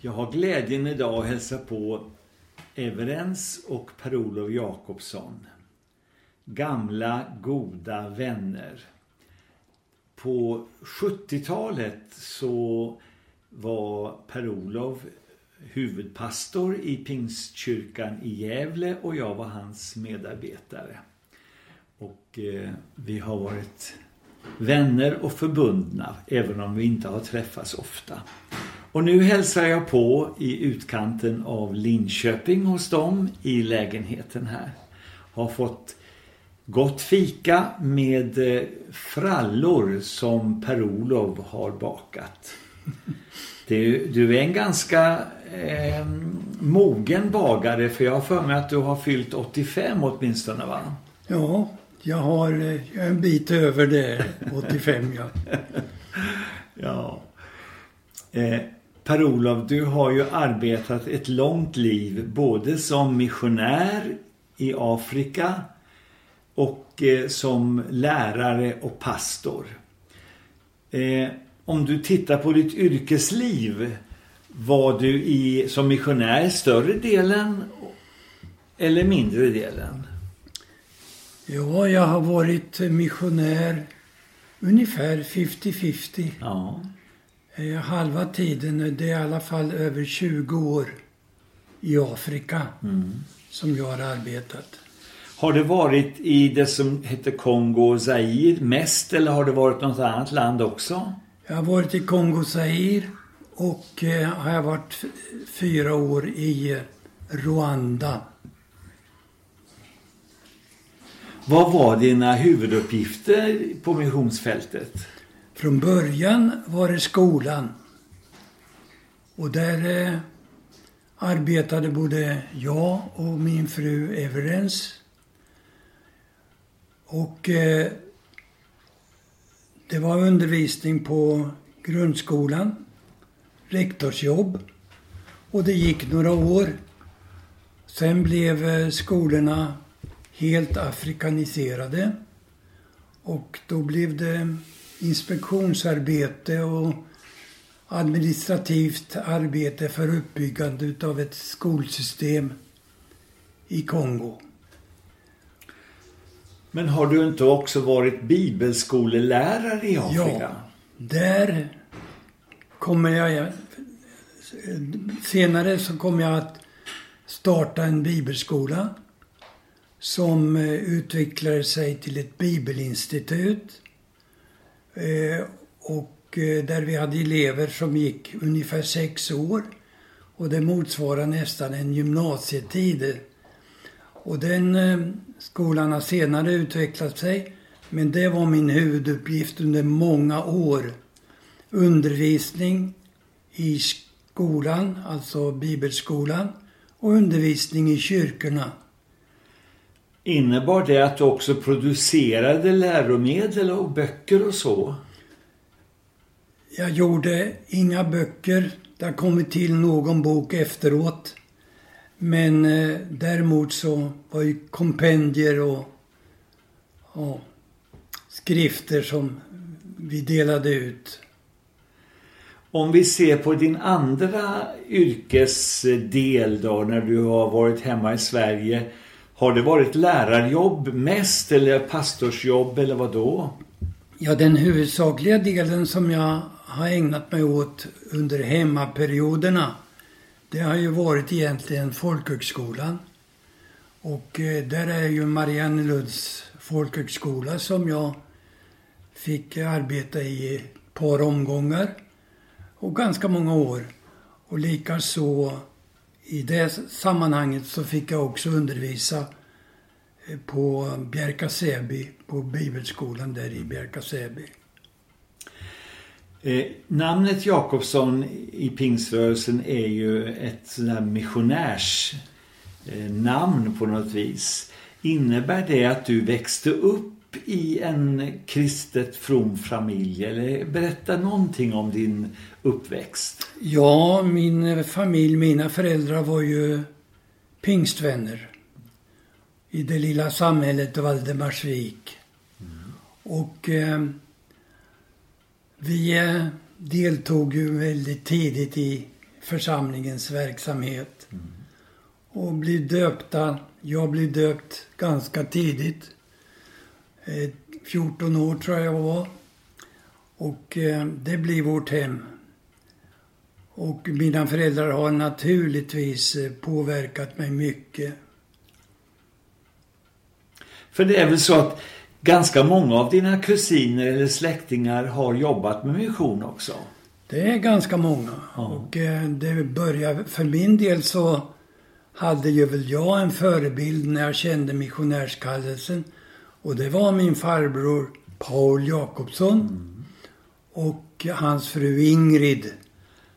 Jag har glädjen idag att hälsa på Everens och Per-Olof Jakobsson. Gamla goda vänner. På 70-talet så var Per-Olof huvudpastor i Pingstkyrkan i Gävle och jag var hans medarbetare. Och eh, vi har varit vänner och förbundna även om vi inte har träffats ofta. Och nu hälsar jag på i utkanten av Linköping hos dem i lägenheten här. Har fått gott fika med eh, frallor som Per-Olof har bakat. Du, du är en ganska eh, mogen bagare för jag har för mig att du har fyllt 85 åtminstone va? Ja, jag har eh, en bit över det, 85 ja. ja. Eh, Per-Olof, du har ju arbetat ett långt liv både som missionär i Afrika och eh, som lärare och pastor. Eh, om du tittar på ditt yrkesliv, var du i, som missionär större delen eller mindre delen? Ja, jag har varit missionär ungefär 50-50. Ja. Eh, halva tiden, det är i alla fall över 20 år i Afrika Mm. som jag har arbetat. Har det varit i det som heter Kongo och Zaire mest eller har det varit något annat land också? Jag har varit i Kongo Zaire och eh, har jag varit fyra år i eh, Rwanda. Vad var dina huvuduppgifter på missionsfältet? Från början var det skolan. Och där eh, arbetade både jag och min fru Everens. Och eh, det var undervisning på grundskolan, rektorsjobb. Och det gick några år. Sen blev eh, skolorna helt afrikaniserade. Och då blev det inspektionsarbete och administrativt arbete för uppbyggande utav ett skolsystem i Kongo. Men har du inte också varit bibelskolelärare i Afrika? Ja, där kommer jag... Senare så kommer jag att starta en bibelskola som eh, utvecklade sig till ett bibelinstitut. Eh, och eh, där vi hade elever som gick ungefär sex år. Och det motsvarar nästan en gymnasietid. Och den eh, skolan har senare utvecklat sig. Men det var min huvuduppgift under många år. Undervisning i skolan, alltså bibelskolan. Och undervisning i kyrkorna. Innebar det att du också producerade läromedel och böcker och så? Jag gjorde inga böcker. Det har kommit till någon bok efteråt. Men eh, däremot så var ju kompendier och, och skrifter som vi delade ut. Om vi ser på din andra yrkesdel då när du har varit hemma i Sverige. Har det varit lärarjobb mest eller pastorsjobb eller vad då? Ja, den huvudsakliga delen som jag har ägnat mig åt under hemmaperioderna det har ju varit egentligen folkhögskolan. Och eh, där är ju Mariannelunds folkhögskola som jag fick arbeta i ett par omgångar och ganska många år. Och likaså i det sammanhanget så fick jag också undervisa eh, på Bjärka-Säby, på bibelskolan där i Bjärka-Säby. Eh, namnet Jakobsson i pingsrörelsen är ju ett missionärsnamn eh, på något vis. Innebär det att du växte upp i en kristet from familj? Eller berätta någonting om din uppväxt. Ja, min familj, mina föräldrar var ju pingstvänner i det lilla samhället Valdemarsvik. Och eh, vi eh, deltog ju väldigt tidigt i församlingens verksamhet. Och blir döpta. Jag blev döpt ganska tidigt. Eh, 14 år tror jag jag var. Och eh, det blir vårt hem. Och mina föräldrar har naturligtvis eh, påverkat mig mycket. För det är väl så att ganska många av dina kusiner eller släktingar har jobbat med mission också? Det är ganska många. Ja. Och eh, det börjar, för min del så hade ju väl jag en förebild när jag kände missionärskallelsen. Och det var min farbror Paul Jakobsson och hans fru Ingrid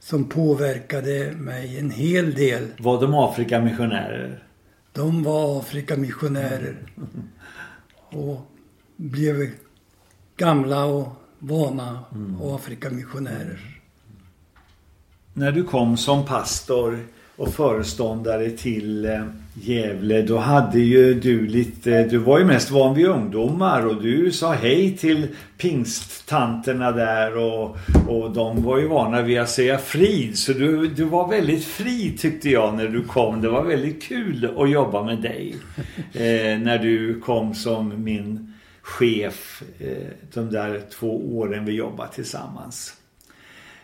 som påverkade mig en hel del. Var de Afrikamissionärer? De var Afrikamissionärer och blev gamla och vana Afrikamissionärer. När du kom som pastor och föreståndare till eh, Gävle, då hade ju du lite, du var ju mest van vid ungdomar och du sa hej till pingsttanterna där och, och de var ju vana vid att säga frid. Så du, du var väldigt fri tyckte jag när du kom. Det var väldigt kul att jobba med dig. Eh, när du kom som min chef eh, de där två åren vi jobbade tillsammans.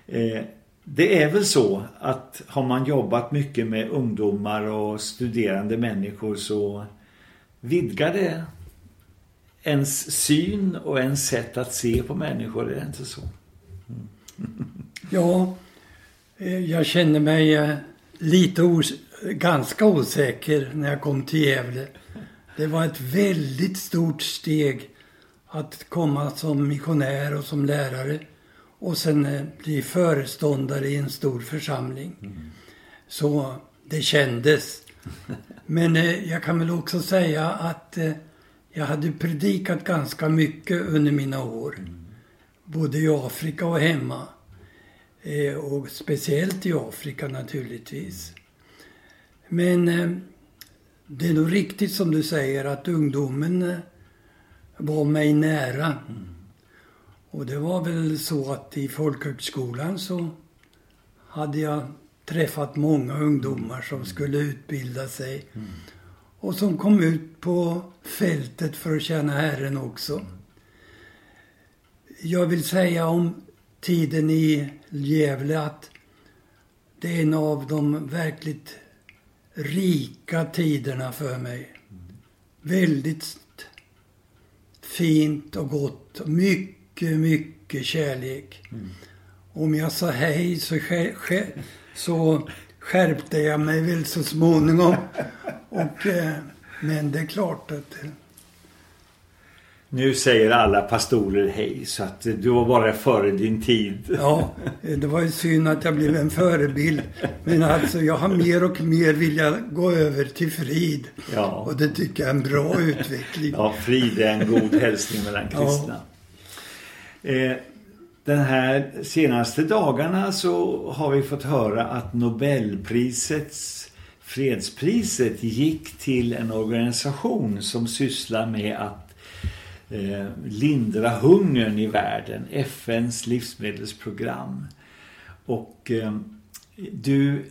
Eh, det är väl så att har man jobbat mycket med ungdomar och studerande människor så vidgar det ens syn och ens sätt att se på människor, är det inte så? Mm. Ja, eh, jag kände mig eh, lite os ganska osäker när jag kom till Gävle. Det var ett väldigt stort steg att komma som missionär och som lärare och sen eh, bli föreståndare i en stor församling. Så det kändes. Men eh, jag kan väl också säga att eh, jag hade predikat ganska mycket under mina år. Både i Afrika och hemma. Eh, och speciellt i Afrika naturligtvis. Men det är nog riktigt som du säger att ungdomen var mig nära. Och det var väl så att i folkhögskolan så hade jag träffat många ungdomar som skulle utbilda sig. Och som kom ut på fältet för att tjäna Herren också. Jag vill säga om tiden i Gävle att det är en av de verkligt rika tiderna för mig. Väldigt fint och gott. Mycket, mycket kärlek. Om jag sa hej så, så skärpte jag mig väl så småningom. Och, eh, men det är klart att eh, Nu säger alla pastorer hej så att du var bara före din tid. Ja, det var ju synd att jag blev en förebild. Men alltså jag har mer och mer vilja gå över till frid. Ja. Och det tycker jag är en bra utveckling. Ja, frid är en god hälsning mellan kristna. Eh, den här senaste dagarna så har vi fått höra att Nobelprisets fredspriset gick till en organisation som sysslar med att eh, lindra hungern i världen, FNs livsmedelsprogram. Och eh, du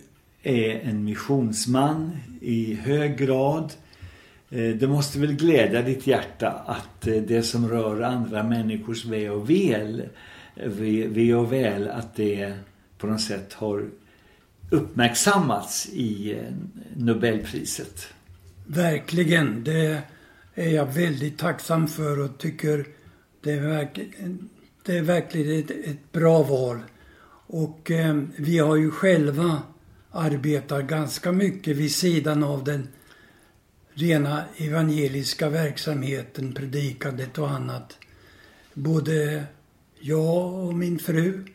är en missionsman i hög grad. Eh, det måste väl glädja ditt hjärta att eh, det som rör andra människors ve och väl, ve och väl, att det på något sätt har uppmärksammats i eh, Nobelpriset. Verkligen. Det är jag väldigt tacksam för och tycker det är, verk, det är verkligen ett, ett bra val. Och eh, vi har ju själva arbetat ganska mycket vid sidan av den rena evangeliska verksamheten, predikandet och annat. Både jag och min fru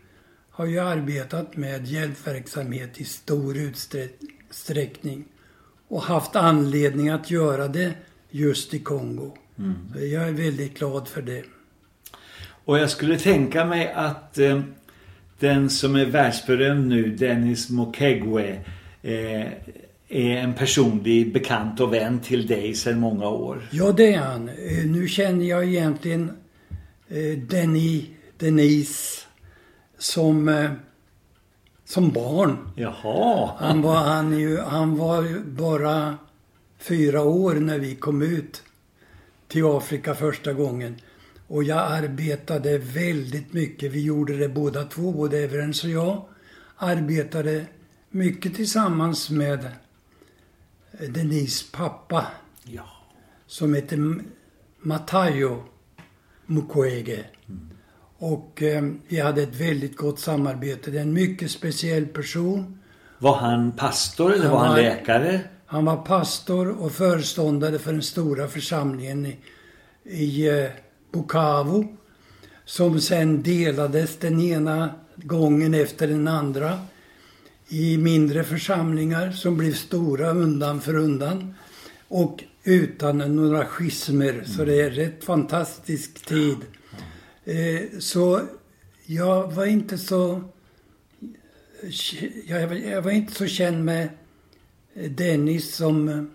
har ju arbetat med hjälpverksamhet i stor utsträckning och haft anledning att göra det just i Kongo. Jag är väldigt glad för det. Och jag skulle tänka mig att eh, den som är världsberömd nu, Dennis Mukwege, eh, är en personlig bekant och vän till dig sedan många år. Ja, det är han. Eh, Nu känner jag egentligen eh, Denny, Denise som, eh, som barn. Jaha. Han var, han, ju, han var bara fyra år när vi kom ut till Afrika första gången. Och jag arbetade väldigt mycket. Vi gjorde det båda två, både Everens och jag. Arbetade mycket tillsammans med Denise pappa Ja. som hette Matayo Mukwege. Och eh, vi hade ett väldigt gott samarbete. Det är en mycket speciell person. Var han pastor eller Han var han läkare? Han var pastor och föreståndare för den stora församlingen i, i eh, Bukavu. Som sen delades den ena gången efter den andra i mindre församlingar som blev stora undan för undan. Och utan några schismer. Så det är rätt fantastisk tid. Eh, så jag var inte så... Jag, var- jag var inte så känd med Dennis som,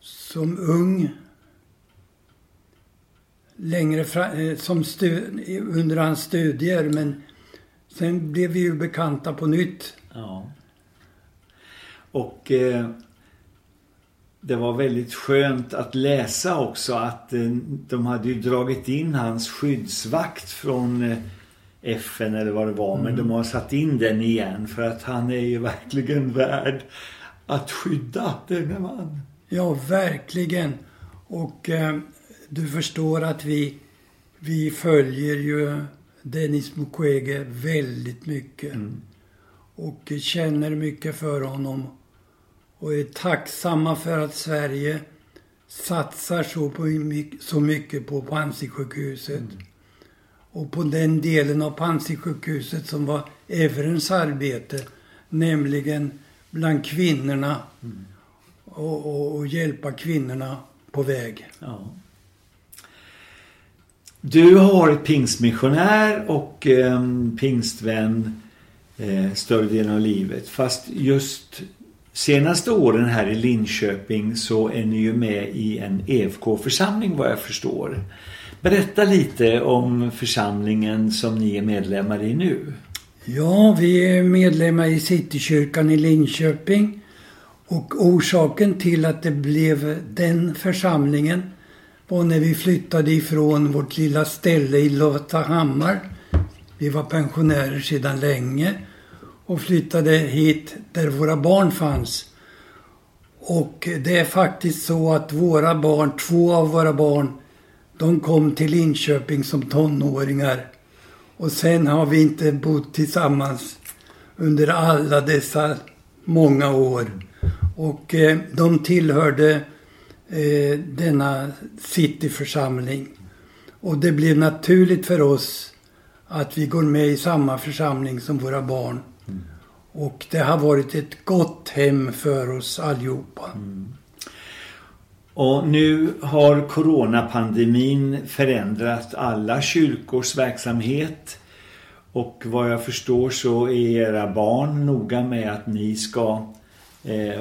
som ung. Längre fram, som stu, under hans studier. Men sen blev vi ju bekanta på nytt. Ja. Och eh, det var väldigt skönt att läsa också att eh, de hade ju dragit in hans skyddsvakt från eh, FN eller vad det var. Men de har satt in den igen för att han är ju verkligen värd att skydda denne man. Ja, verkligen. Och eh, du förstår att vi, vi följer ju Dennis Mukwege väldigt mycket. Och känner mycket för honom. Och är tacksamma för att Sverige satsar så, på, mycket- så mycket på Panzisjukhuset. Och på den delen av Panzisjukhuset som var Everens arbete. Nämligen bland kvinnorna och, och, och hjälpa kvinnorna på väg. Ja. Du har varit pingstmissionär och eh, pingstvän eh, större delen av livet. Fast just senaste åren här i Linköping så är ni ju med i en EFK-församling vad jag förstår. Berätta lite om församlingen som ni är medlemmar i nu. Ja, vi är medlemmar i Citykyrkan i Linköping. Och orsaken till att det blev den församlingen var när vi flyttade ifrån vårt lilla ställe i Loftahammar, Vi var pensionärer sedan länge och flyttade hit där våra barn fanns. Och det är faktiskt så att våra barn, två av våra barn, de kom till Linköping som tonåringar. Och sen har vi inte bott tillsammans under alla dessa många år. Och eh, de tillhörde eh, denna cityförsamling. Och det blev naturligt för oss att vi går med i samma församling som våra barn. Och det har varit ett gott hem för oss allihopa. Och nu har coronapandemin förändrat alla kyrkors verksamhet. Och vad jag förstår så är era barn noga med att ni ska eh,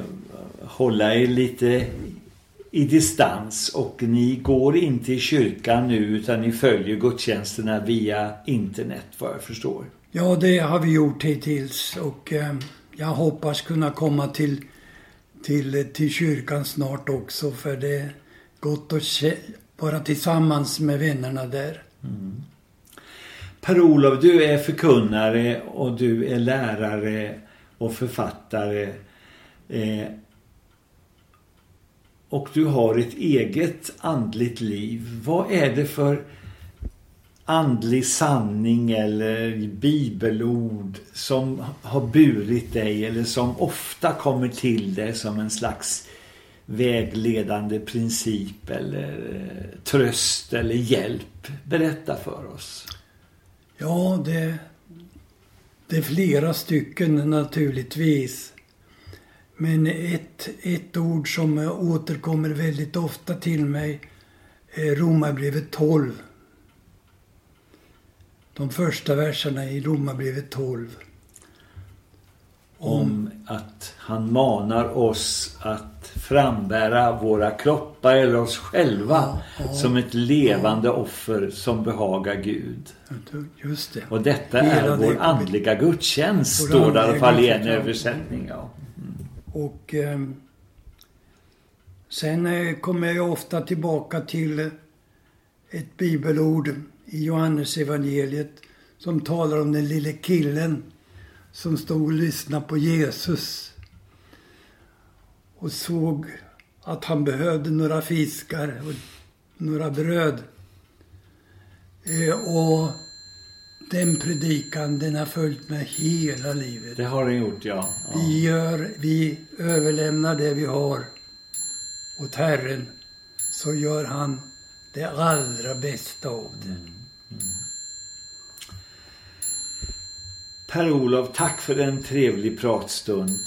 hålla er lite i distans. Och ni går inte i kyrkan nu utan ni följer gudstjänsterna via internet vad jag förstår. Ja, det har vi gjort hittills och eh, jag hoppas kunna komma till, till, till kyrkan snart också för det är gott att vara tillsammans med vännerna där. Per-Olof, du är förkunnare och du är lärare och författare. Eh, och du har ett eget andligt liv. Vad är det för andlig sanning eller bibelord som har burit dig eller som ofta kommer till dig som en slags vägledande princip eller eh, tröst eller hjälp? Berätta för oss. Ja, det, det är flera stycken naturligtvis. Men ett, ett ord som återkommer väldigt ofta till mig är Romarbrevet 12. De första verserna i Romarbrevet 12. om att han manar oss att frambära våra kroppar eller oss själva Ja, ja. som ett levande offer som behagar Gud. Just det. Och detta Hela är vår det- andliga gudstjänst, Vår står det i alla fall i en ja. översättning. Ja. Och eh, sen eh, kommer jag ofta tillbaka till ett bibelord i Johannes evangeliet som talar om den lille killen som stod och lyssnade på Jesus och såg att han behövde några fiskar och några bröd. Eh, och den predikan, den har följt mig hela livet. Det har den gjort, ja. ja. Vi, gör, vi överlämnar det vi har åt Herren så gör han det allra bästa av det. Per-Olof, tack för en trevlig pratstund.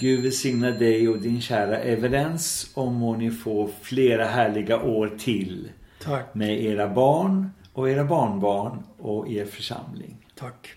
Gud välsigna dig och din kära Everens och må ni få flera härliga år till Tack, med era barn och era barnbarn och er församling. tack.